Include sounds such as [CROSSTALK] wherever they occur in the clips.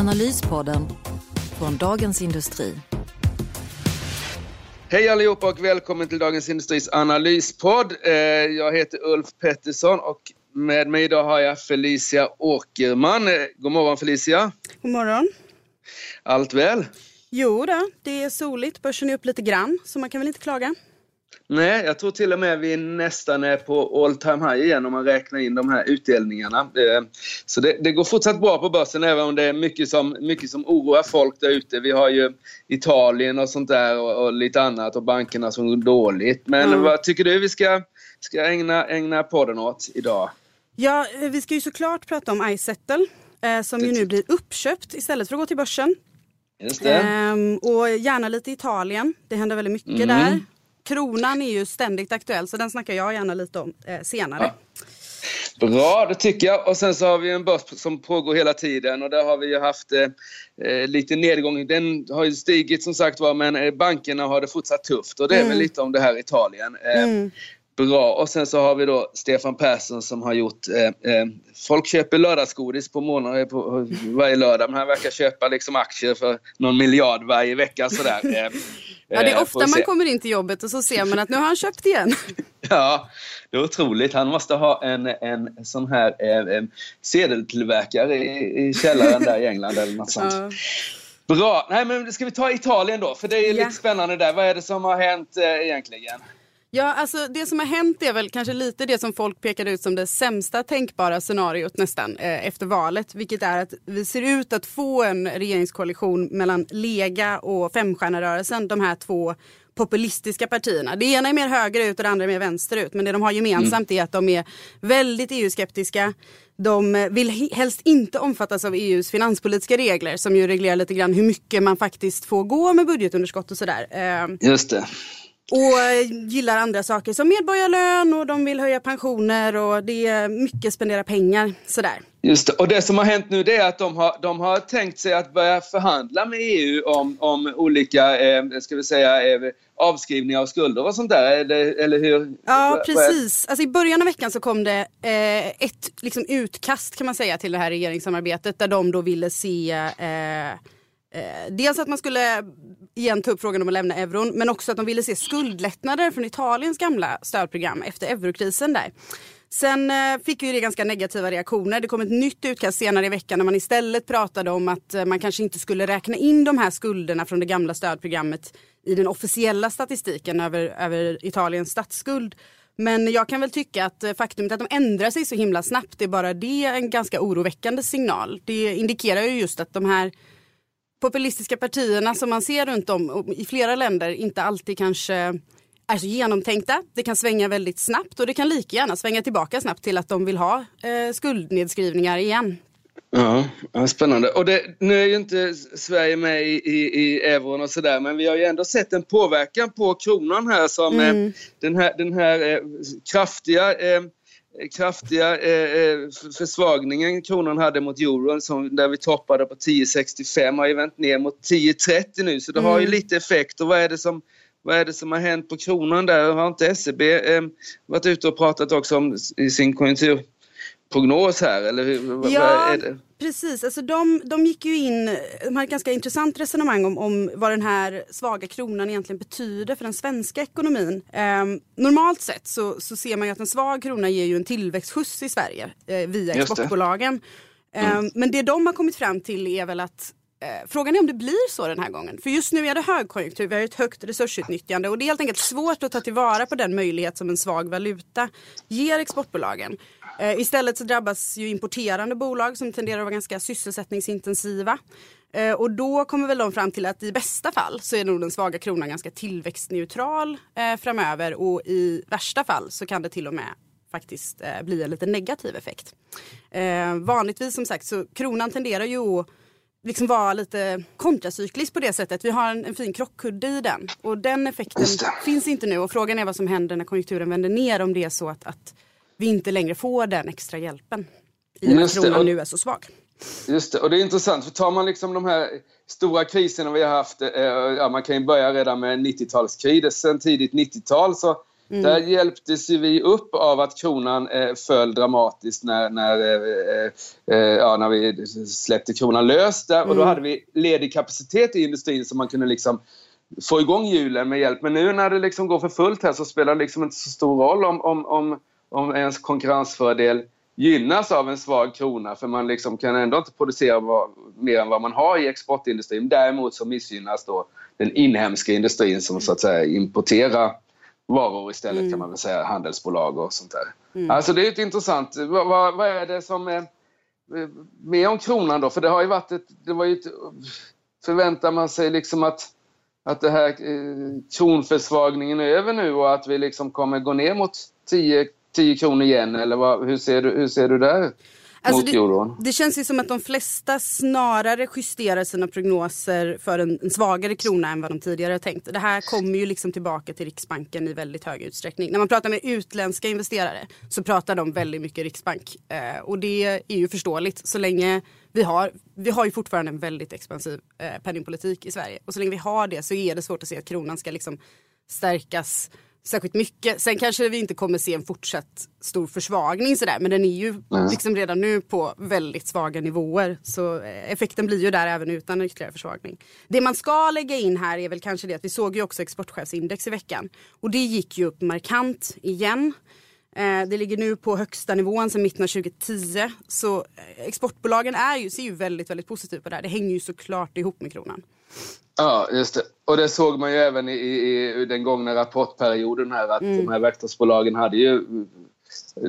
Analyspodden från Dagens Industri. Hej allihopa och välkommen till Dagens Industris analyspodd. Eh, jag heter Ulf Pettersson och med mig idag har jag Felicia Åkerman. Eh, god morgon Felicia. God morgon. Allt väl? Jo då, det är soligt. Börsen är upp lite grann, så man kan väl inte klaga. Nej, jag tror till och med vi nästan är på all time high igen om man räknar in de här utdelningarna. Eh, så det, det, går fortsatt bra på börsen även om det är mycket som, mycket som oroar folk där ute. Vi har ju Italien och sånt där och, och lite annat och bankerna som går dåligt. Men mm. vad tycker du vi ska, ska ägna, ägna podden åt idag? Ja, vi ska ju såklart prata om iSettle eh, som ju nu blir uppköpt istället för att gå till börsen. Just det. Ehm, och gärna lite Italien. Det händer väldigt mycket mm. där. Kronan är ju ständigt aktuell så den snackar jag gärna lite om eh, senare. Ja. Bra, det tycker jag. Och sen så har vi en börs som pågår hela tiden och där har vi ju haft eh, eh lite nedgång. Den har ju stigit som sagt var men eh, bankerna har det fortsatt tufft och det är mm. väl lite om det här Italien. Eh, mm. Bra. Och sen så har vi då Stefan Persson som har gjort... Eh, eh, folk köper lördagsgodis på månader på, varje lördag men han verkar köpa liksom aktier för någon miljard varje vecka sådär. Eh, [LAUGHS] ja, det är ofta man kommer in till jobbet och så ser man att nu har han köpt igen. [LAUGHS] ja, det är otroligt. Han måste ha en, en sån här eh, sedeltillverkare i, i källaren där i England eller något sånt. Ja. Bra. Nej, men ska vi ta Italien då? För det är ja. lite spännande där. Vad är det som har hänt eh, egentligen? Ja, alltså det som har hänt är väl kanske lite det som folk pekade ut som det sämsta tänkbara scenariot nästan eh, efter valet. Vilket är att vi ser ut att få en regeringskoalition mellan Lega och Femstjärnerörelsen. De här två populistiska partierna. Det ena är mer högerut och det andra är mer vänsterut. Men det de har gemensamt mm. är att de är väldigt EU-skeptiska. De vill helst inte omfattas av EUs finanspolitiska regler som ju reglerar lite grann hur mycket man faktiskt får gå med budgetunderskott och sådär. Eh, Just det. Och eh, gillar andra saker som medborgarlön och de vill höja pensioner och det är mycket spendera pengar sådär. Just det. Och det som har hänt nu det är att de har, de har tänkt sig att börja förhandla med EU om, om olika, eh, ska vi säga, eh, avskrivningar av skulder och sånt där, eller, eller hur? Ja, precis. Alltså, I början av veckan så kom det eh, ett liksom, utkast kan man säga till det här regeringssamarbetet där de då ville se eh, Eh, dels att man skulle igen ta upp frågan om att lämna euron men också att de ville se skuldlättnader från Italiens gamla stödprogram efter eurokrisen där. Sen eh, fick vi det ganska negativa reaktioner. Det kom ett nytt utkast senare i veckan när man istället pratade om att eh, man kanske inte skulle räkna in de här skulderna från det gamla stödprogrammet i den officiella statistiken över, över Italiens statsskuld. Men jag kan väl tycka att eh, faktumet att de ändrar sig så himla snabbt är bara det en ganska oroväckande signal. Det indikerar ju just att de här populistiska partierna som man ser runt om i flera länder inte alltid kanske är så genomtänkta. Det kan svänga väldigt snabbt och det kan lika gärna svänga tillbaka snabbt till att de vill ha eh, skuldnedskrivningar igen. Ja, spännande. Och det, nu är ju inte Sverige med i, i, i euron och sådär men vi har ju ändå sett en påverkan på kronan här som mm. eh, den här, den här eh, kraftiga eh, kraftiga eh, eh försvagningen kronan hade mot euron som, där vi toppade på 10,65 har ju vänt ner mot 10,30 nu så det mm. har ju mm. lite effekt och vad är det som vad är det som har hänt på kronan där? Har inte SEB eh, varit ute och pratat också om i sin konjunktur prognos här? Eller hur, ja, precis. Alltså de, de gick ju in, de hade ett ganska intressant resonemang om, om vad den här svaga kronan egentligen betyder för den svenska ekonomin. Eh, normalt sett så, så ser man ju att en svag krona ger ju en tillväxtskjuts i Sverige eh, via exportbolagen. Mm. Eh, men det de har kommit fram till är väl att Eh, frågan är om det blir så den här gången. För just nu är det högkonjunktur, vi har ett högt resursutnyttjande och det är helt enkelt svårt att ta tillvara på den möjlighet som en svag valuta ger exportbolagen. Eh, istället så drabbas ju importerande bolag som tenderar att vara ganska sysselsättningsintensiva. Eh, och då kommer väl de fram till att i bästa fall så är nog den svaga kronan ganska tillväxtneutral eh, framöver och i värsta fall så kan det till och med faktiskt bli en lite negativ effekt. vanligtvis som sagt så kronan tenderar ju att liksom vara lite kontracyklisk på det sättet. Vi har en, en fin krockkudde i den och den effekten finns inte nu och frågan är vad som händer när konjunkturen vänder ner om det är så att, att vi inte längre får den extra hjälpen i att kronan nu är så svag. Just det, och det är intressant för tar man liksom de här stora kriserna vi har haft, eh, ja, man kan ju börja redan med 90-talskrisen, tidigt 90-tal så Mm. Där hjälptes ju vi upp av att kronan eh, föll dramatiskt när, när, eh, eh, ja, när vi släppte kronan lös där. Och då mm. hade vi ledig kapacitet i industrin så man kunde liksom få igång hjulen med hjälp. Men nu när det liksom går för fullt här så spelar det liksom inte så stor roll om, om, om, om ens konkurrensfördel gynnas av en svag krona för man liksom kan ändå inte producera vad, mer än vad man har i exportindustrin. Däremot så missgynnas då den inhemska industrin som så att säga importerar varor istället mm. kan man väl säga, handelsbolag och sånt där. Mm. Alltså det är ju intressant. Vad, vad, vad, är det som är med om kronan då? För det har ju varit ett, det var ju ett, förväntar man sig liksom att, att det här eh, kronförsvagningen är över nu och att vi liksom kommer gå ner mot 10, 10 kronor igen eller vad, hur, ser du, hur ser du där? Alltså det, det, känns ju som att de flesta snarare justerar sina prognoser för en, en, svagare krona än vad de tidigare tänkt. Det här kommer ju liksom tillbaka till Riksbanken i väldigt hög utsträckning. När man pratar med utländska investerare så pratar de väldigt mycket Riksbank. Eh, och det är ju förståeligt så länge vi har, vi har ju fortfarande en väldigt expansiv eh, penningpolitik i Sverige. Och så länge vi har det så är det svårt att se att kronan ska liksom stärkas särskilt mycket. Sen kanske vi inte kommer se en fortsatt stor försvagning sådär men den är ju mm. liksom redan nu på väldigt svaga nivåer. Så eh, effekten blir ju där även utan ytterligare försvagning. Det man ska lägga in här är väl kanske det att vi såg ju också exportchefsindex i veckan och det gick ju upp markant igen. Eh, det ligger nu på högsta nivån sedan mitten av 2010. Så eh, exportbolagen är ju, ser ju väldigt, väldigt positivt på det här. Det hänger ju såklart ihop med kronan. Ja, just det. Och det såg man ju även i, i, i den gångna rapportperioden här att mm. de här verkstadsbolagen hade ju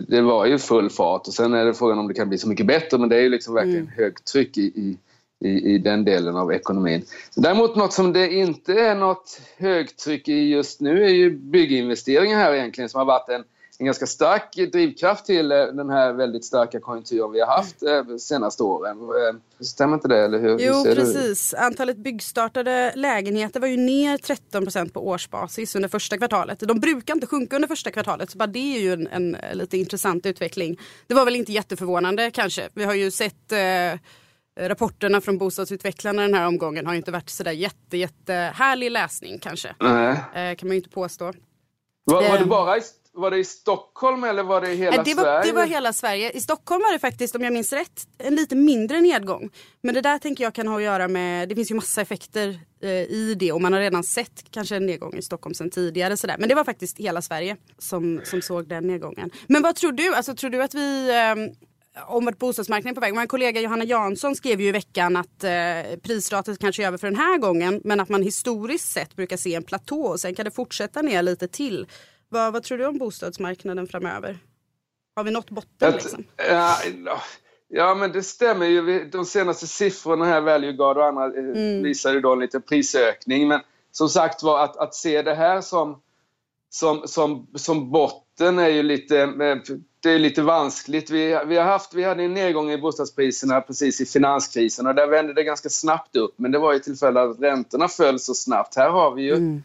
det var ju full fart och sen är det frågan om det kan bli så mycket bättre men det är ju liksom verkligen mm. högtryck i, i, i den delen av ekonomin. Däremot något som det inte är något högtryck i just nu är ju bygginvesteringar här egentligen som har varit en en ganska stark drivkraft till eh, den här väldigt starka konjunkturen vi har haft de eh, senaste åren. Eh, stämmer inte det? Eller hur? Jo, hur precis. Du? Antalet byggstartade lägenheter var ju ner 13 procent på årsbasis under första kvartalet. De brukar inte sjunka under första kvartalet, så bara det är ju en, en lite intressant utveckling. Det var väl inte jätteförvånande kanske. Vi har ju sett eh, rapporterna från bostadsutvecklarna den här omgången har inte varit sådär jätte, jätte härlig läsning kanske. Nej. Eh, kan man ju inte påstå. Var, var det bara i var det i Stockholm eller var det i hela det var, Sverige? Det var hela Sverige. I Stockholm var det faktiskt, om jag minns rätt, en lite mindre nedgång. Men det där tänker jag kan ha att göra med, det finns ju massa effekter eh, i det och man har redan sett kanske en nedgång i Stockholm sedan tidigare. Sådär. Men det var faktiskt hela Sverige som, som såg den nedgången. Men vad tror du? Alltså, tror du att vi eh, om vart bostadsmarknaden är på väg. Min kollega Johanna Jansson skrev ju i veckan att eh, prisratet kanske är över för den här gången men att man historiskt sett brukar se en platå och sen kan det fortsätta ner lite till. Vad, vad tror du om bostadsmarknaden framöver? Har vi nått botten? Liksom? Ja, ja, men det stämmer ju. De senaste siffrorna här, Value Guard och andra, eh, mm. visar ju då en liten prisökning. Men som sagt var, att, att se det här som, som, som, som botten är ju lite, eh, det är lite vanskligt. Vi, vi, har haft, vi hade en nedgång i bostadspriserna precis i finanskrisen och där vände det ganska snabbt upp. Men det var ju tillfälle att räntorna föll så snabbt. Här har vi ju mm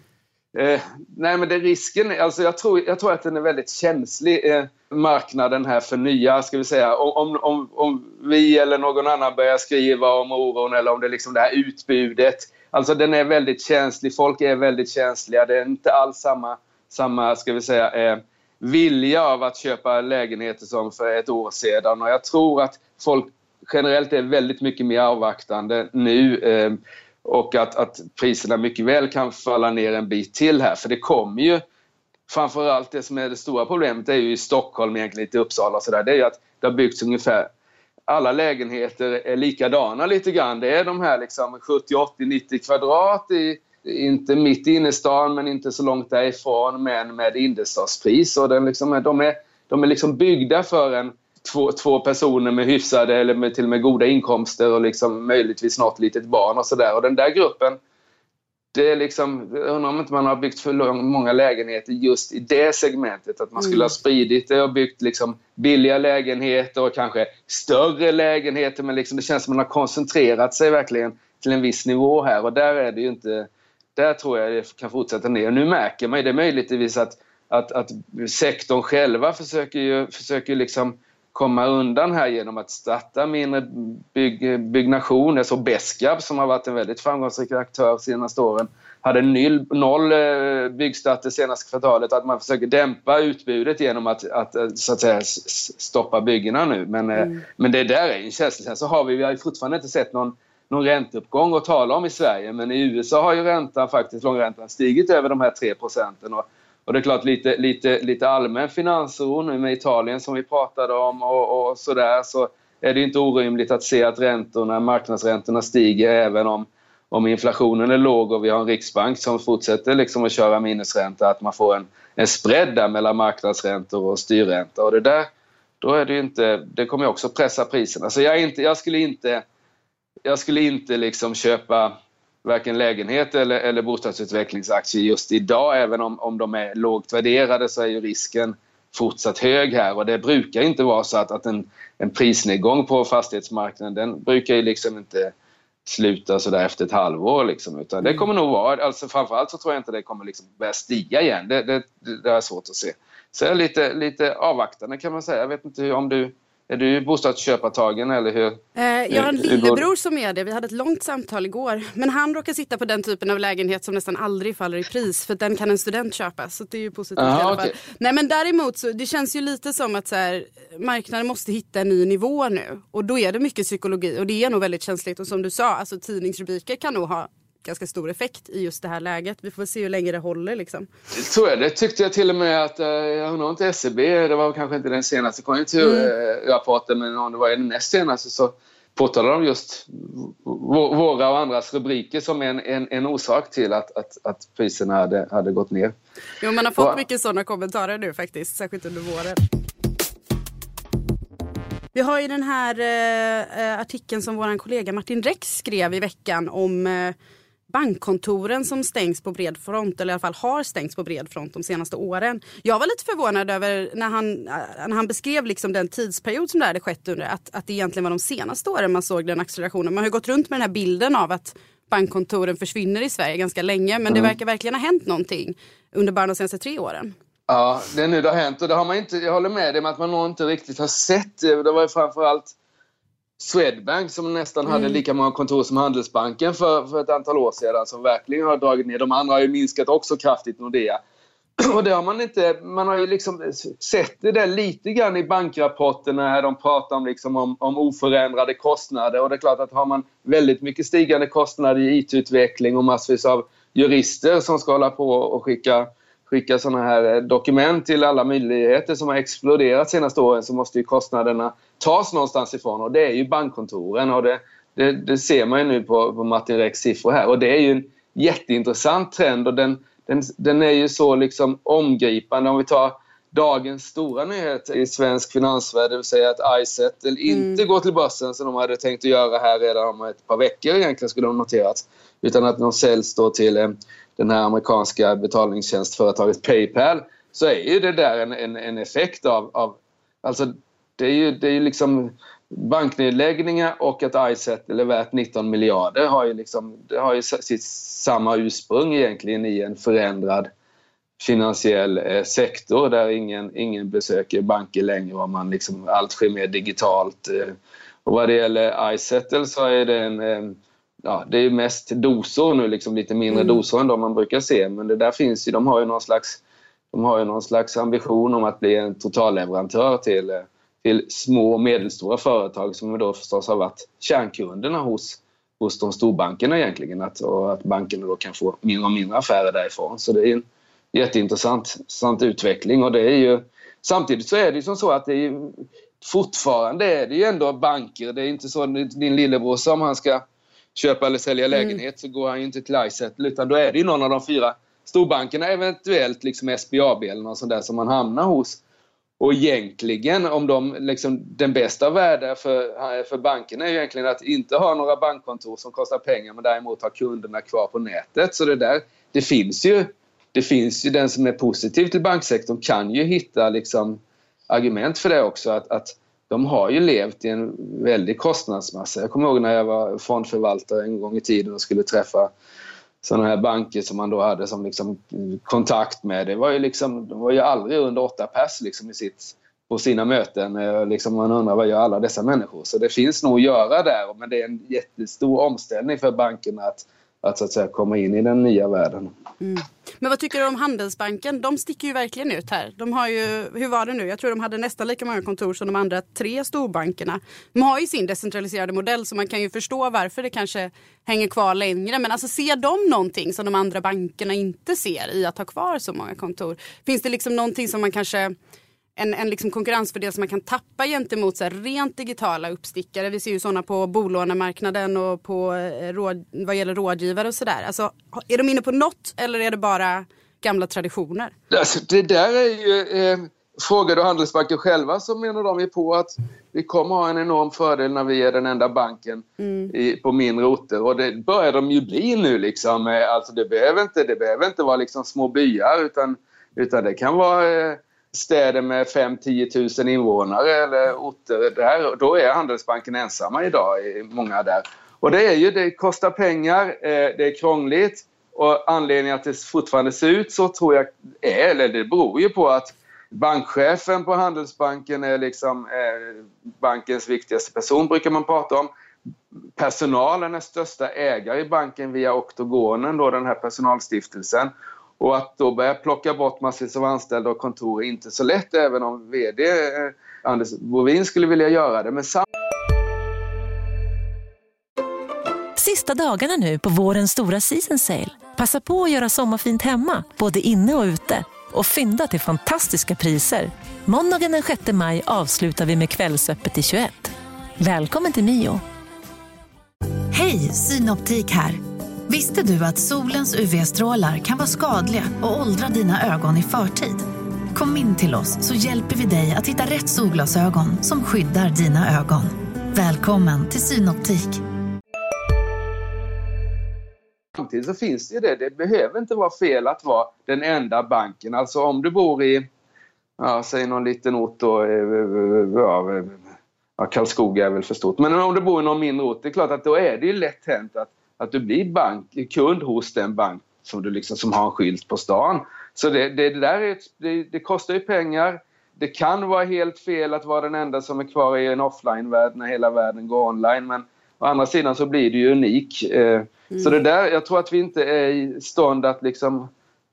Eh, nej men det risken, alltså jag tror, jag tror att den är väldigt känslig, eh, marknaden här för nya, ska vi säga. Om, om, om vi eller någon annan börjar skriva om oron eller om det liksom det här utbudet. Alltså den är väldigt känslig, folk är väldigt känsliga. Det är inte alls samma, samma ska vi säga, eh, vilja av att köpa lägenheter som för ett år sedan. Och jag tror att folk generellt är väldigt mycket mer avvaktande nu. Eh, och att, att priserna mycket väl kan falla ner en bit till här för det kommer ju framförallt det som är det stora problemet är ju i Stockholm, egentligen lite Uppsala och sådär, det är ju att det har byggts ungefär alla lägenheter är likadana lite grann. Det är de här liksom 70, 80, 90 kvadrat i, inte mitt i innerstan men inte så långt därifrån men med innerstadspris. Och den liksom, de är, de är liksom byggda för en två, två personer med hyfsade eller med, till och med goda inkomster och liksom möjligtvis något litet barn och sådär. Och den där gruppen det är liksom, jag undrar om inte man har byggt för lång, många lägenheter just i det segmentet. Att man skulle ha spridit det och byggt liksom billiga lägenheter och kanske större lägenheter. Men liksom det känns som att man har koncentrerat sig verkligen till en viss nivå här. Och där är det ju inte... Där tror jag det kan fortsätta ner. Nu märker man ju, det möjligtvis att, att, att sektorn själva försöker ju, försöker liksom komma undan här genom att starta mindre bygg, byggnation. Jag såg Beskab som har varit en väldigt framgångsrik aktör de senaste åren hade noll, noll eh, byggstart det senaste kvartalet. Att man försöker dämpa utbudet genom att, att eh, så att säga, stoppa byggena nu. Men, eh, mm. men det där är en känsla. Sen så har vi, vi har fortfarande inte sett någon, någon ränteuppgång att tala om i Sverige. Men i USA har ju räntan faktiskt, långräntan stigit över de här 3 procenten. Och, och det är klart lite, lite, lite allmän finansoro nu med Italien som vi pratade om och, och sådär så är det inte orimligt att se att räntorna, marknadsräntorna stiger även om, om inflationen är låg och vi har en riksbank som fortsätter liksom att köra minusränta, att man får en, en spread där mellan marknadsräntor och styrränta. Och det där, då är det inte, det kommer också pressa priserna. Så jag, inte, jag skulle inte, jag skulle inte liksom köpa varken lägenhet eller, eller bostadsutvecklingsaktier just idag. Även om, om de är lågt värderade så är ju risken fortsatt hög här och det brukar inte vara så att, att en, en prisnedgång på fastighetsmarknaden den brukar ju liksom inte sluta så där efter ett halvår. Liksom, utan det mm. kommer nog vara, alltså framförallt så tror jag inte det kommer liksom börja stiga igen. Det, det, det är svårt att se. Så jag är lite, lite avvaktande kan man säga. Jag vet inte om du är du bostadsköpartagen eller hur? Eh, jag har en lillebror som är det. Vi hade ett långt samtal igår. Men han råkar sitta på den typen av lägenhet som nästan aldrig faller i pris. För den kan en student köpa. Så det är ju positivt Aha, i alla fall. Okay. Nej men däremot så det känns ju lite som att så här, marknaden måste hitta en ny nivå nu. Och då är det mycket psykologi. Och det är nog väldigt känsligt. Och som du sa, alltså tidningsrubriker kan nog ha ganska stor effekt i just det här läget. Vi får se hur länge det håller. Liksom. Så är det. tyckte jag till och med att, eh, jag undrar inte SCB, det var kanske inte den senaste konjunkturrapporten, mm. men om det var den näst senaste så påtalade de just våra och andras rubriker som en, en, en orsak till att, att, att priserna hade, hade gått ner. Jo, man har fått och, mycket sådana kommentarer nu faktiskt, särskilt under våren. Vi har ju den här eh, artikeln som vår kollega Martin Rex skrev i veckan om eh, bankkontoren som stängs på bred front, eller i alla fall har stängts på bred front de senaste åren. Jag var lite förvånad över när han, när han beskrev liksom den tidsperiod som det hade skett under, att, att det egentligen var de senaste åren man såg den accelerationen. Man har gått runt med den här bilden av att bankkontoren försvinner i Sverige ganska länge, men mm. det verkar verkligen ha hänt någonting under bara de senaste tre åren. Ja, det är nu det har hänt och det har man inte, jag håller med dig om att man nog inte riktigt har sett. Det var ju framförallt Swedbank som nästan mm. hade lika många kontor som Handelsbanken för, för ett antal år sedan som verkligen har dragit ner. De andra har ju minskat också kraftigt, Nordea. [CLEARS THROAT] Och det har man inte, man har ju liksom sett det där lite grann i bankrapporterna här de pratar om, liksom om, om oförändrade kostnader. Och det är klart att har man väldigt mycket stigande kostnader i IT-utveckling och massvis av jurister som ska hålla på och skicka skicka sådana här dokument till alla myndigheter som har exploderat senaste åren så måste ju kostnaderna tas någonstans ifrån och det är ju bankkontoren och det, det, det ser man ju nu på, på Martin Rex siffror här och det är ju en jätteintressant trend och den, den, den är ju så liksom omgripande. Om vi tar dagens stora nyhet i svensk finansvärld, det vill säga att Izettle mm. inte går till börsen som de hade tänkt att göra här redan om ett par veckor egentligen skulle de noterats. Utan att de säljs då till eh, den här amerikanska betalningstjänstföretaget Paypal så är ju det där en, en, en effekt av, av alltså det är ju, det är ju liksom banknedläggningar och att Izettle är värt 19 miljarder har ju, liksom, det har ju sitt samma ursprung egentligen i en förändrad finansiell eh, sektor där ingen, ingen besöker banker längre och man liksom, allt sker mer digitalt. Eh. Och vad det gäller Izettle så är det en, en ja, det är mest dosor nu, liksom lite mindre mm. dosor än de man brukar se. Men det där finns ju, de har ju någon slags, de har ju någon slags ambition om att bli en totalleverantör till, till små och medelstora företag som då förstås har varit kärnkunderna hos, hos de storbankerna egentligen. Att, och att bankerna då kan få mindre och mindre affärer därifrån. Så det är en jätteintressant intressant utveckling och det är ju Samtidigt så är det ju som så att det är fortfarande är det ju ändå banker. Det är inte så din lillebror som han ska köpa eller sälja mm. lägenhet mm. så går han ju inte till Izettle utan då är det ju någon av de fyra storbankerna, eventuellt liksom SBAB eller något sånt där som man hamnar hos. Och egentligen, om de, liksom, den bästa världen för, för bankerna är ju egentligen att inte ha några bankkontor som kostar pengar men däremot ha kunderna kvar på nätet. Så det där, det finns ju, det finns ju den som är positiv till banksektorn kan ju hitta liksom argument för det också. Att, att de har ju levt i en väldig kostnadsmassa. Jag kommer ihåg när jag var fondförvaltare en gång i tiden och skulle träffa sådana här banker som man då hade som liksom kontakt med. Det var ju, liksom, de var ju aldrig under åtta pers liksom i sitt, på sina möten. Eh, liksom man undrar vad gör alla dessa människor? Så det finns nog att göra där men det är en jättestor omställning för bankerna att att, så att säga, komma in i den nya världen. Mm. Men vad tycker du om Handelsbanken? De sticker ju verkligen ut här. De har ju, hur var det nu? Jag tror de hade nästan lika många kontor som de andra tre storbankerna. De har ju sin decentraliserade modell så man kan ju förstå varför det kanske hänger kvar längre. Men alltså ser de någonting som de andra bankerna inte ser i att ha kvar så många kontor? Finns det liksom någonting som man kanske en, en liksom konkurrensfördel som man kan tappa gentemot så här, rent digitala uppstickare. Vi ser ju sådana på bolånemarknaden och på, eh, råd, vad gäller rådgivare och sådär. Alltså, är de inne på något eller är det bara gamla traditioner? Alltså, det där är ju... Eh, frågar du Handelsbanken själva så menar de ju på att vi kommer ha en enorm fördel när vi är den enda banken mm. i, på mindre orter. Och det börjar de ju bli nu liksom. Eh, alltså det behöver inte, det behöver inte vara liksom små byar utan, utan det kan vara eh, städer med 5-10 000 invånare eller orter där, då är Handelsbanken ensamma idag, i många där. Och det är ju, det kostar pengar, eh, det är krångligt och anledningen att det fortfarande ser ut så tror jag är, eller det beror ju på att bankchefen på Handelsbanken är liksom eh, bankens viktigaste person brukar man prata om. Personalen är största ägare i banken via Oktogonen, då den här personalstiftelsen. Och att då börja plocka bort massvis av anställda och kontor är inte så lätt även om VD eh, Anders Bovin skulle vilja göra det. Men Sista dagarna nu på vårens stora season sale. Passa på att göra sommarfint hemma, både inne och ute. Och fynda till fantastiska priser. Måndagen den 6 maj avslutar vi med Kvällsöppet i 21. Välkommen till Mio. Hej, Synoptik här. Visste du att solens UV-strålar kan vara skadliga och åldra dina ögon i förtid? Kom in till oss så hjälper vi dig att hitta rätt solglasögon som skyddar dina ögon. Välkommen till Synoptik. Samtidigt så finns det ju det. Det behöver inte vara fel att vara den enda banken. Alltså om du bor i, ja, säg någon liten ort då, eh, eh, eh, ja, ja, Karlskoga är väl för stort. Men om du bor i någon mindre ort, det är klart att då är det ju lätt hänt att att du blir bank, kund hos den bank som, du liksom, som har en skylt på stan. Så det, det, det där är, det, det, kostar ju pengar. Det kan vara helt fel att vara den enda som är kvar i en offline-värld när hela världen går online. Men å andra sidan så blir du ju unik. Eh, mm. Så det där, jag tror att vi inte är i stånd att liksom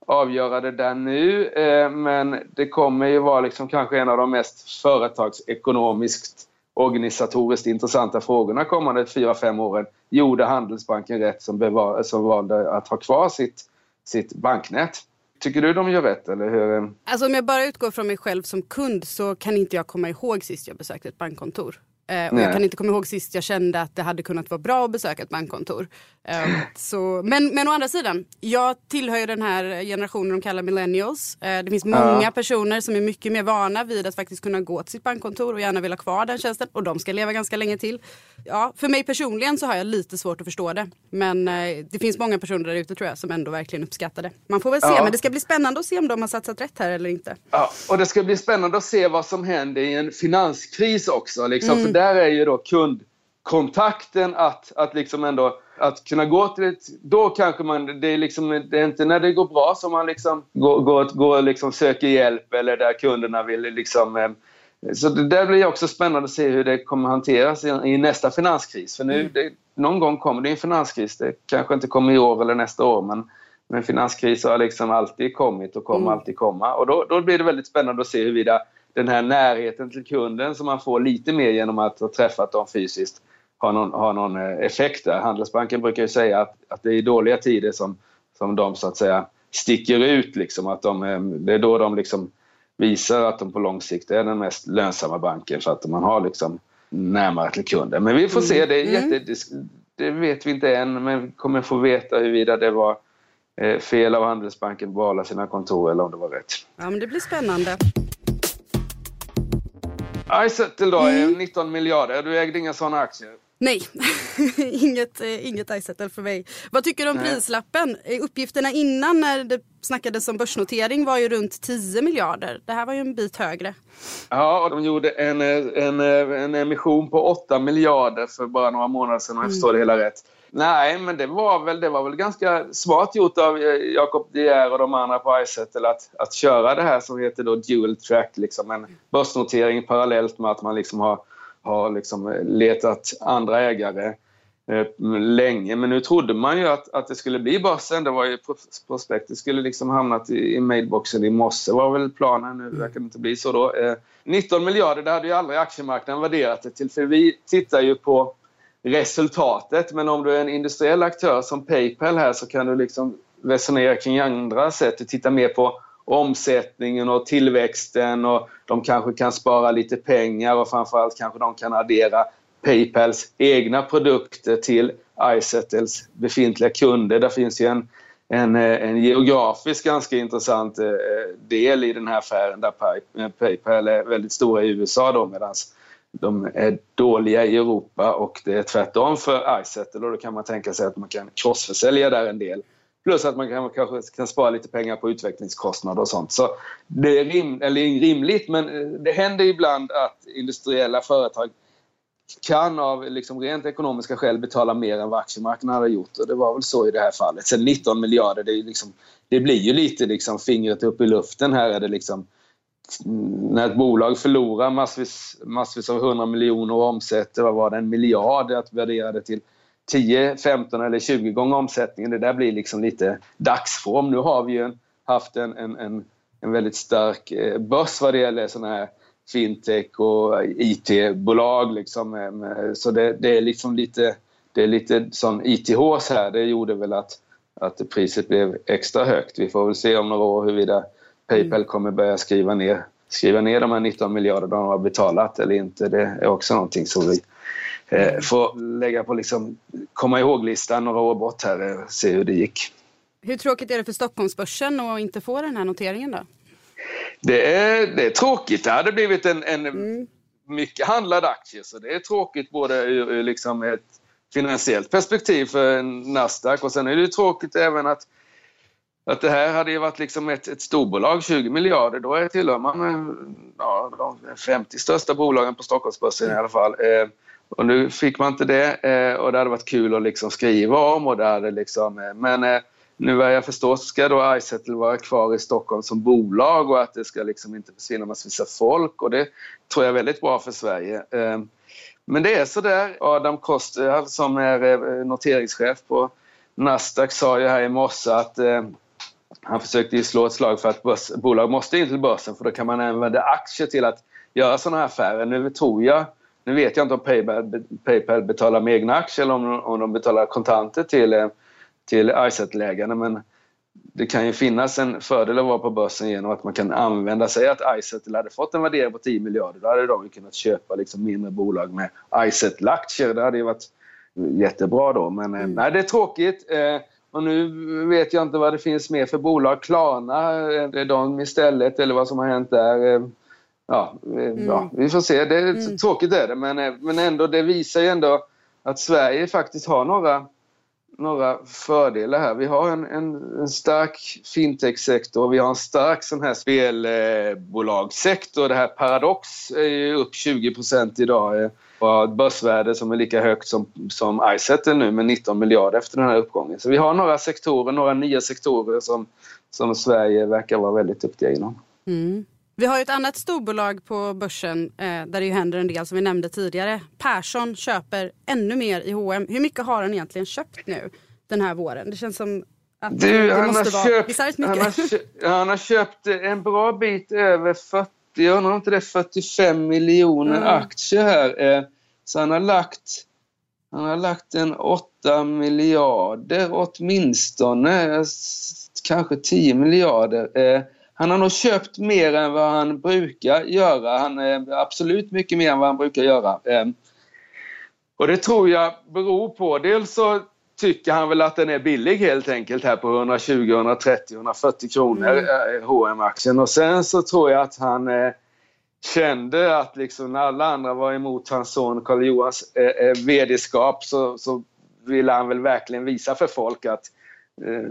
avgöra det där nu. Eh, men det kommer ju vara liksom kanske en av de mest företagsekonomiskt organisatoriskt intressanta frågorna kommande 4-5 åren. Gjorde Handelsbanken rätt som, bevar, som valde att ha kvar sitt, sitt banknät? Tycker du de gör rätt? Eller hur? Alltså om jag bara utgår från mig själv som kund så kan inte jag komma ihåg sist jag besökte ett bankkontor. Eh, och jag kan inte komma ihåg sist jag kände att det hade kunnat vara bra att besöka ett bankkontor. Eh, så, men, men å andra sidan, jag tillhör ju den här generationen de kallar millennials. Eh, det finns många ja. personer som är mycket mer vana vid att faktiskt kunna gå till sitt bankkontor och gärna vill ha kvar den tjänsten. Och de ska leva ganska länge till. Ja, för mig personligen så har jag lite svårt att förstå det. Men eh, det finns många personer där ute tror jag som ändå verkligen uppskattar det. Man får väl se, ja. men det ska bli spännande att se om de har satsat rätt här eller inte. Ja, och det ska bli spännande att se vad som händer i en finanskris också. Liksom, mm. För där är ju då kundkontakten att, att liksom ändå att kunna gå till ett... Då kanske man... Det är, liksom, det är inte när det går bra som man liksom går, går, går liksom söker hjälp eller där kunderna vill liksom... Eh, så det där blir också spännande att se hur det kommer hanteras i, i nästa finanskris. För nu, mm. det, någon gång kommer det en finanskris. Det kanske inte kommer i år eller nästa år men, men finanskris har liksom alltid kommit och kommer mm. alltid komma. Och då, då blir det väldigt spännande att se huruvida den här närheten till kunden som man får lite mer genom att ha träffat dem fysiskt har någon, har någon eh, effekt där. Handelsbanken brukar ju säga att, att det är i dåliga tider som, som de så att säga sticker ut. Liksom, att de, eh, det är då de liksom visar att de på lång sikt är den mest lönsamma banken för att man har liksom närmare till kunden. Men vi får se, mm. det, är mm. jätte, det, det vet vi inte än men vi kommer få veta huruvida det var eh, fel av Handelsbanken att behålla sina kontor eller om det var rätt. Ja men det blir spännande. Izettle då är 19 miljarder. Du ägde inga sådana aktier? Nej, [LAUGHS] inget, eh, inget Izettle för mig. Vad tycker du om Nej. prislappen? Eh, Uppgifterna innan när det snackades om börsnotering var ju runt 10 miljarder. Det här var ju en bit högre. Ja, och de gjorde en, eh, en, eh, en emission på 8 miljarder för bara några månader sedan om jag förstår det hela rätt. Nej, men det var väl, det var väl ganska smart gjort av eh, Jakob De Geer och de andra på Izettle att, att köra det här som heter då dual track, liksom en börsnotering parallellt med att man liksom har, har liksom eh, letat andra ägare eh, länge. Men nu trodde man ju att, att det skulle bli börsen. Det var ju prospektet skulle liksom hamnat i, i mailboxen i morse var väl planen. Nu verkar det inte bli så då. Eh, 19 miljarder, det hade ju aldrig aktiemarknaden värderat det till. För vi tittar ju på resultatet. Men om du är en industriell aktör som Paypal här så kan du liksom resonera kring andra sätt. Du tittar mer på omsättningen och tillväxten och de kanske kan spara lite pengar och framförallt kanske de kan addera Paypals egna produkter till Izettles befintliga kunder. Där finns ju en, en, en geografiskt ganska intressant eh, del i den här affären där Paypal är väldigt stora i USA då medans de är dåliga i Europa och det är tvärtom för Izettle och då kan man tänka sig att man kan crossförsälja där en del. Plus att man kan, kanske kan spara lite pengar på utvecklingskostnader och sånt. Så det är rim, eller rimligt men eh, det händer ibland att industriella företag kan av liksom rent ekonomiska skäl betala mer än vad aktiemarknaden har gjort. Och det var väl så i det här fallet. Sen 19 miljarder, det, är liksom, det blir ju lite liksom fingret upp i luften. Här är det liksom när ett bolag förlorar massvis, massvis av 100 miljoner och omsätter, vad var det, en miljard att värdera det till 10, 15 eller 20 gånger omsättningen. Det där blir liksom lite dagsform. Nu har vi ju haft en, en, en, en väldigt stark eh, börs vad det gäller sådana här fintech och IT-bolag. Liksom. Eh, så det, det är liksom lite, det är lite sån ITH här. Det gjorde väl att, att priset blev extra högt. Vi får väl se om några år huruvida Paypal kommer börja skriva ner, skriva ner de här 19 miljarder de har betalat eller inte. Det är också någonting som vi eh, får lägga på liksom, komma ihåg-listan några år bort här och se hur det gick. Hur tråkigt är det för Stockholmsbörsen att inte få den här noteringen då? Det är, det är tråkigt. Det hade blivit en, en mycket handlad aktie så det är tråkigt både ur, ur liksom ett finansiellt perspektiv för Nasdaq och sen är det tråkigt även att att det här hade ju varit liksom ett, ett storbolag, 20 miljarder, då är tillhör man eh, ja, de 50 största bolagen på Stockholmsbörsen i alla fall. Eh, och nu fick man inte det eh, och det hade varit kul att liksom skriva om och det hade liksom, eh, men eh, nu vad jag förstår så ska då Izettle vara kvar i Stockholm som bolag och att det ska liksom inte försvinna massvis av folk och det tror jag är väldigt bra för Sverige. Eh, men det är så där. Adam Koster som är eh, noteringschef på Nasdaq sa ju här i morse att eh, han försökte ju slå ett slag för att börs, bolag måste in till börsen för då kan man använda aktier till att göra sådana här affärer. Nu tror jag, nu vet jag inte om Paypal, Paypal betalar med egna aktier eller om, de- om de betalar kontanter till, eh, till Izettle-ägarna men det kan ju finnas en fördel att vara på börsen genom att man kan använda sig att Izettle hade fått en värdering på 10 miljarder. Då hade de kunnat köpa liksom mindre bolag med Izettle-aktier. Det hade ju varit jättebra då. Men eh, nej, det är tråkigt. Och nu vet jag inte vad det finns mer för bolag. Klarna, eh, det är de istället eller vad som har hänt där. Eh, Ja, eh, ja vi får se. Det är, Tråkigt är det, men, eh, men ändå, det visar ju ändå att Sverige faktiskt har några, några fördelar här. Vi har en, en, en stark fintech-sektor, vi har en stark sån här spelbolagssektor. Det här Paradox är ju upp 20% idag och ett börsvärde som är lika högt som, som Izettle nu med 19 miljarder efter den här uppgången. Så vi har några sektorer, några nya sektorer som, som Sverige verkar vara väldigt duktiga inom. Vi har ett annat storbolag på börsen eh, där det händer en del som vi nämnde tidigare. Persson köper ännu mer i H&M. Hur mycket har han egentligen köpt nu den här våren? Det känns som att Du, det måste vara köpt, han, har han har köpt en bra bit över 40, jag undrar om inte det är 45 miljoner Mm. aktier här. Eh, Så han har lagt, han har lagt en 8 miljarder åtminstone, eh, kanske 10 miljarder. Eh, Han har nog köpt mer än vad han brukar göra. Han är absolut mycket mer än vad han brukar göra. Och det tror jag beror på, dels så tycker han väl att den är billig helt enkelt här på 120, 130, 140 kronor, mm. H&M-aktien. Och sen så tror jag att han eh, kände att liksom när alla andra var emot hans son Karl Johans eh, eh, vd-skap så, så ville han väl verkligen visa för folk att eh,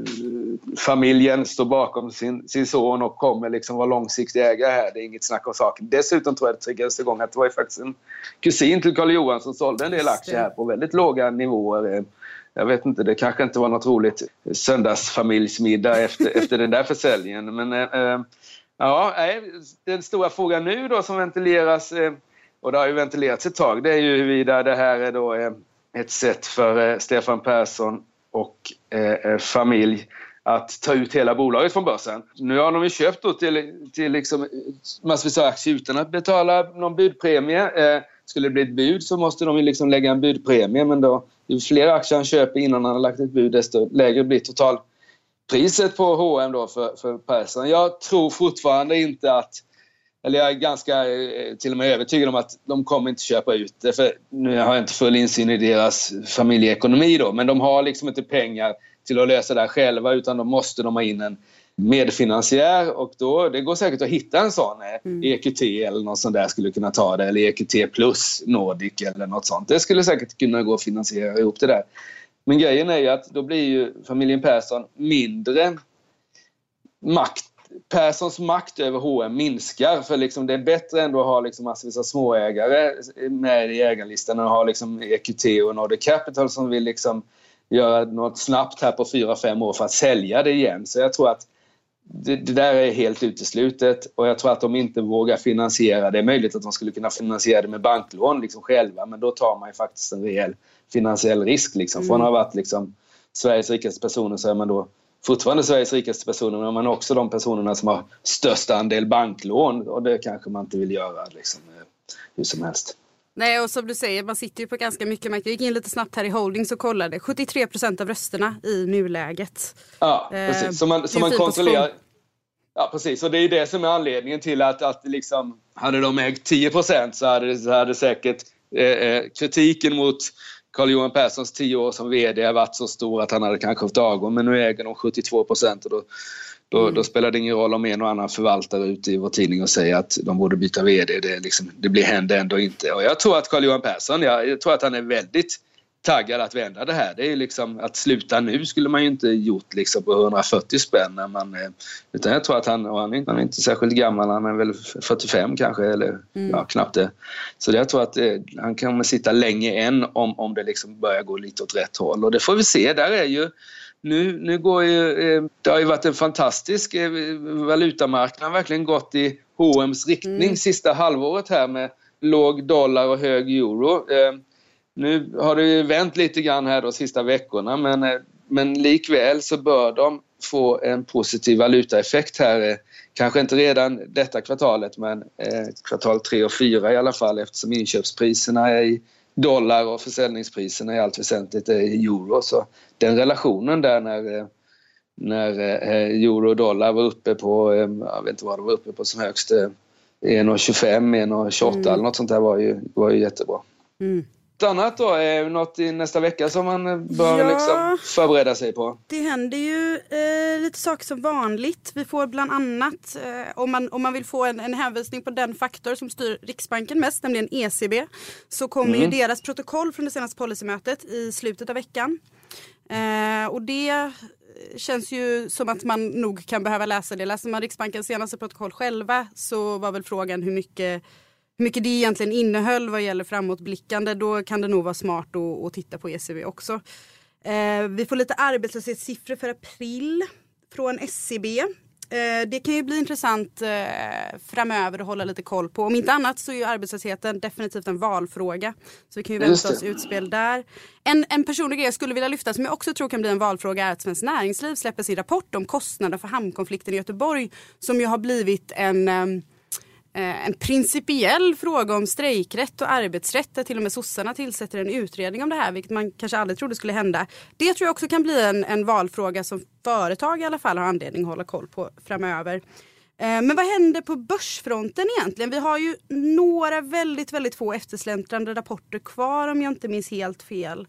familjen står bakom sin, sin son och kommer liksom vara långsiktig ägare här. Det är inget snack om saken. Dessutom tror jag det triggades igång att det var ju faktiskt en kusin till Karl Johan som sålde en del aktier här på väldigt låga nivåer. Jag vet inte, det kanske inte var något roligt söndagsfamiljsmiddag efter, [LAUGHS] efter den där försäljningen. Men eh, eh ja, den stora frågan nu då som ventileras, eh, och det har ju ventilerats ett tag, det är ju huruvida det här är då eh, ett sätt för Stefan Persson och familj att ta ut hela bolaget från börsen. Nu har de ju köpt till, till liksom massvis av aktier utan att betala någon budpremie. Skulle det bli ett bud så måste de ju liksom lägga en budpremie men då ju fler aktier han köper innan han har lagt ett bud desto lägre blir totalpriset på H&M då för, för Persson. Jag tror fortfarande inte att eller jag är ganska eh, till och med övertygad om att de kommer inte köpa ut det. För nu har jag inte full insyn i deras familjeekonomi då, men de har liksom inte pengar till att lösa det här själva utan då måste de ha in en medfinansiär och då, det går säkert att hitta en sån. Eh, mm. EQT eller något sånt där skulle kunna ta det eller EQT plus Nordic eller något sånt. Det skulle säkert kunna gå att finansiera ihop det där. Men grejen är ju att då blir ju familjen Persson mindre makt Perssons makt över H&M minskar för liksom det är bättre ändå att ha liksom massvis av småägare med i ägarlistan att ha liksom EQT och Nordic Capital som vill liksom göra något snabbt här på 4-5 år för att sälja det igen. Så jag tror att det, det, där är helt uteslutet och jag tror att de inte vågar finansiera det. är möjligt att de skulle kunna finansiera det med banklån liksom själva men då tar man ju faktiskt en rejäl finansiell risk. Liksom. Från att ha varit liksom Sveriges rikaste personer så är man då fortfarande Sveriges rikaste personer men också de personerna som har störst andel banklån och det kanske man inte vill göra liksom, eh, hur som helst. Nej och som du säger, man sitter ju på ganska mycket makt. Jag gick in lite snabbt här i Holdings och kollade. 73 procent av rösterna i nuläget. Ja, precis. Eh, så man, så man kontrollerar. Ja, precis. Och det är det som är anledningen till att, att liksom, hade de ägt 10 procent så hade, så hade säkert eh, eh kritiken mot Carl-Johan Perssons tio år som VD varit så stor att han hade kanske haft avgång men nu äger de 72 procent och då, då, mm. då, spelar det ingen roll om en och annan förvaltare ute i vår tidning och säger att de borde byta VD. Det, liksom, det blir händer ändå inte. Och jag tror att Carl-Johan Persson, jag, jag tror att han är väldigt taggad att vända det här. Det är liksom att sluta nu skulle man ju inte gjort liksom på 140 spänn. När man, eh, utan jag tror att han, och han, är, han är inte särskilt gammal, han är väl 45 kanske eller mm. ja, knappt det. Så jag tror att eh, han kommer sitta länge än om, om det liksom börjar gå lite åt rätt håll. Och det får vi se. Där är ju nu, nu går ju, eh, det har ju varit en fantastisk valutamarknad, verkligen gått i H&M's riktning mm. sista halvåret här med låg dollar och hög euro. Nu har det ju vänt lite grann här de sista veckorna men, eh, men likväl så bör de få en positiv valutaeffekt här. Eh, kanske inte redan detta kvartalet men eh, kvartal 3 och 4 i alla fall eftersom inköpspriserna är i dollar och försäljningspriserna i allt väsentligt är i euro. Så den relationen där när, när euro och dollar var uppe på, jag vet inte vad det var uppe på som högst, 1,25, 1,28 mm. eller något sånt där var ju, var ju jättebra. Mm annat då? Är något i nästa vecka som man bör ja, liksom förbereda sig på? Det händer ju eh, lite saker som vanligt. Vi får bland annat, eh, om, man, om man vill få en, en hänvisning på den faktor som styr Riksbanken mest, nämligen ECB, så kommer mm. ju deras protokoll från det senaste policymötet i slutet av veckan. Eh, och det känns ju som att man nog kan behöva läsa det. Läser man Riksbankens senaste protokoll själva så var väl frågan hur mycket hur mycket det egentligen innehöll vad gäller framåtblickande, då kan det nog vara smart att, att titta på ECB också. Eh, vi får lite arbetslöshetssiffror för april från SCB. Eh, det kan ju bli intressant eh, framöver att hålla lite koll på. Om inte annat så är ju arbetslösheten definitivt en valfråga. Så vi kan ju vänta oss utspel där. En, en personlig grej jag skulle vilja lyfta som jag också tror kan bli en valfråga är att Svenskt Näringsliv släpper sin rapport om kostnader för hamnkonflikten i Göteborg som ju har blivit en ehm, Eh, Eh, en principiell fråga om strejkrätt och arbetsrätt där till och med sossarna tillsätter en utredning om det här vilket man kanske aldrig trodde skulle hända. Det tror jag också kan bli en, en valfråga som företag i alla fall har anledning att hålla koll på framöver. Eh, men vad händer på börsfronten egentligen? Vi har ju några väldigt, väldigt få eftersläntrande rapporter kvar om jag inte minns helt fel.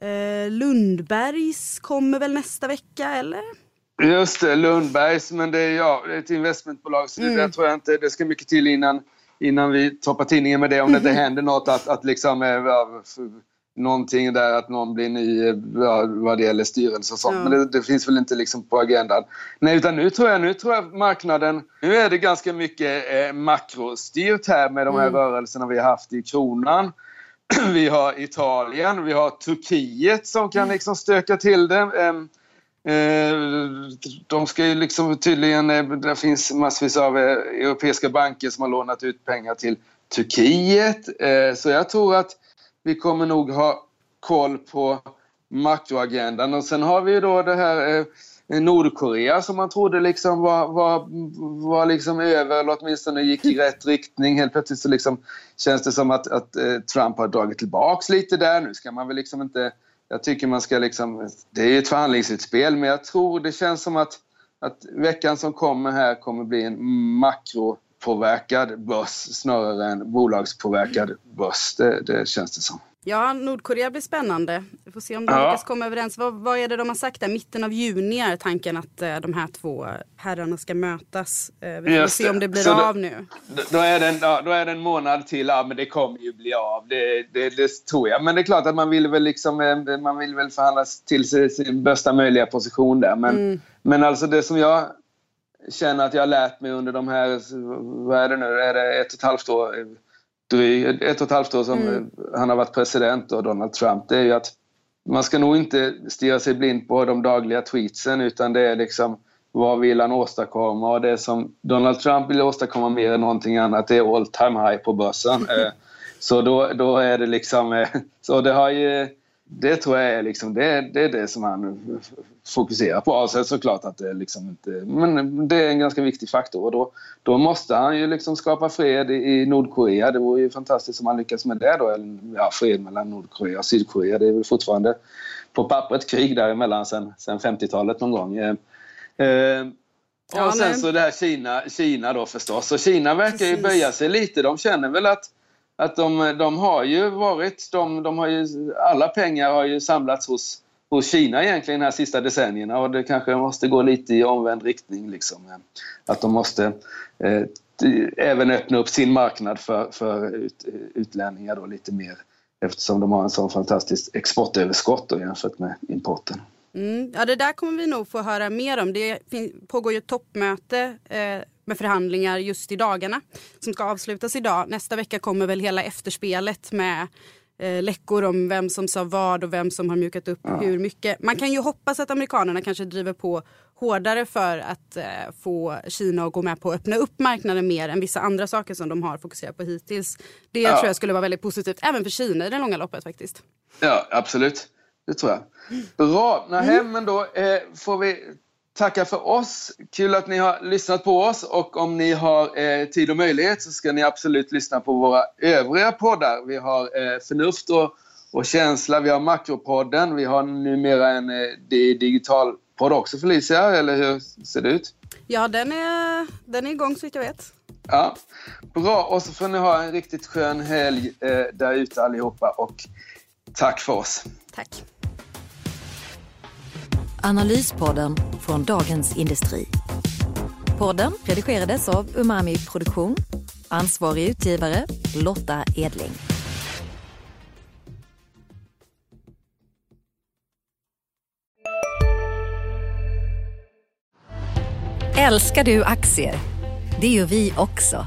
Eh, Lundbergs kommer väl nästa vecka eller? Just det, Lundbergs, men det är, ja, ett investmentbolag så mm. det tror jag inte det ska mycket till innan, innan vi toppar tidningen med det om det inte händer något att, att liksom eh, någonting där att någon blir ny eh, vad det gäller styrelse och sånt. Ja. Men det, det, finns väl inte liksom på agendan. Nej, utan nu tror jag, nu tror jag marknaden... Nu är det ganska mycket eh, makrostyrt här med de här mm. rörelserna vi har haft i kronan. [CLEARS THROAT] vi har Italien, vi har Turkiet som kan mm. liksom stöka till det. Eh, Eh, de ska ju liksom tydligen, eh, det finns massvis av eh, europeiska banker som har lånat ut pengar till Turkiet. Så jag tror att vi kommer nog ha koll på makroagendan. Och sen har vi då det här Nordkorea som man trodde liksom var, var, var liksom över eller åtminstone gick i rätt riktning. Helt plötsligt så liksom känns det som att, att Trump har dragit tillbaks lite där. Nu ska man väl liksom inte... Jag tycker man ska liksom... Det är ett förhandlingsutspel men jag tror det känns som att, att veckan som kommer här kommer bli en makropåverkad börs snarare än bolagspåverkad börs. Det, det känns det som. Ja, Nordkorea blir spännande. Vi får se om de ja. lyckas komma överens. Vad, vad, är det de har sagt där? Mitten av juni är tanken att uh, de här två herrarna ska mötas. Uh, vi får Just se om det blir Så av då, nu. Då är, det en, ja, då är det en månad till. Ja, men det kommer ju bli av. Det, det, det, tror jag. Men det är klart att man vill väl, liksom, eh, man vill väl förhandla till sig sin bästa möjliga position där. Men, mm. men alltså det som jag känner att jag har lärt mig under de här, vad är det nu, är det ett och ett halvt år? Dryg, ett och ett halvt år som mm. han har varit president och Donald Trump, det är ju att man ska nog inte stirra sig blind på de dagliga tweetsen utan det är liksom vad vill han åstadkomma? Och det som Donald Trump vill åstadkomma mer än någonting annat det är all time high på börsen. [LAUGHS] Eh, så då, då är det liksom... Eh, så det har ju det tror jag är, liksom, det, det, är det som han fokuserar på. Sen såklart att det liksom inte... Men det är en ganska viktig faktor och då, då måste han ju liksom skapa fred i Nordkorea. Det vore ju fantastiskt om han lyckas med det då. Eller, ja, fred mellan Nordkorea och Sydkorea. Det är väl fortfarande på pappret krig däremellan sen, sen 50-talet någon gång. Eh, eh, och sen så det här Kina, Kina då förstås. Och Kina verkar ju böja sig lite. De känner väl att att de, de har ju varit, de, de har ju, alla pengar har ju samlats hos, hos Kina egentligen de här sista decennierna och det kanske måste gå lite i omvänd riktning. Liksom. Att de måste eh, även öppna upp sin marknad för, för ut, utlänningar då lite mer eftersom de har en sån fantastisk exportöverskott då, jämfört med importen. Mm, ja, det där kommer vi nog få höra mer om. Det pågår ju ett toppmöte eh, med förhandlingar just i dagarna som ska avslutas idag. Nästa vecka kommer väl hela efterspelet med eh, läckor om vem som sa vad och vem som har mjukat upp ja. hur mycket. Man kan ju hoppas att amerikanerna kanske driver på hårdare för att eh, få Kina att gå med på att öppna upp marknaden mer än vissa andra saker som de har fokuserat på hittills. Det ja. tror jag skulle vara väldigt positivt även för Kina i det långa loppet faktiskt. Ja, absolut. Det tror jag. Bra, Nej, mm. men då eh, får vi tacka för oss. Kul att ni har lyssnat på oss och om ni har eh, tid och möjlighet så ska ni absolut lyssna på våra övriga poddar. Vi har eh, Förnuft och, och känsla, vi har Makropodden, vi har numera en eh, digital podd också Felicia, eller hur ser det ut? Ja, den är, den är igång så vitt jag vet. Ja, Bra, och så får ni ha en riktigt skön helg eh, där ute allihopa och tack för oss. Tack. Analyspodden från Dagens Industri. Podden redigerades av Umami Produktion. Ansvarig utgivare Lotta Edling. Älskar du aktier? Det gör vi också.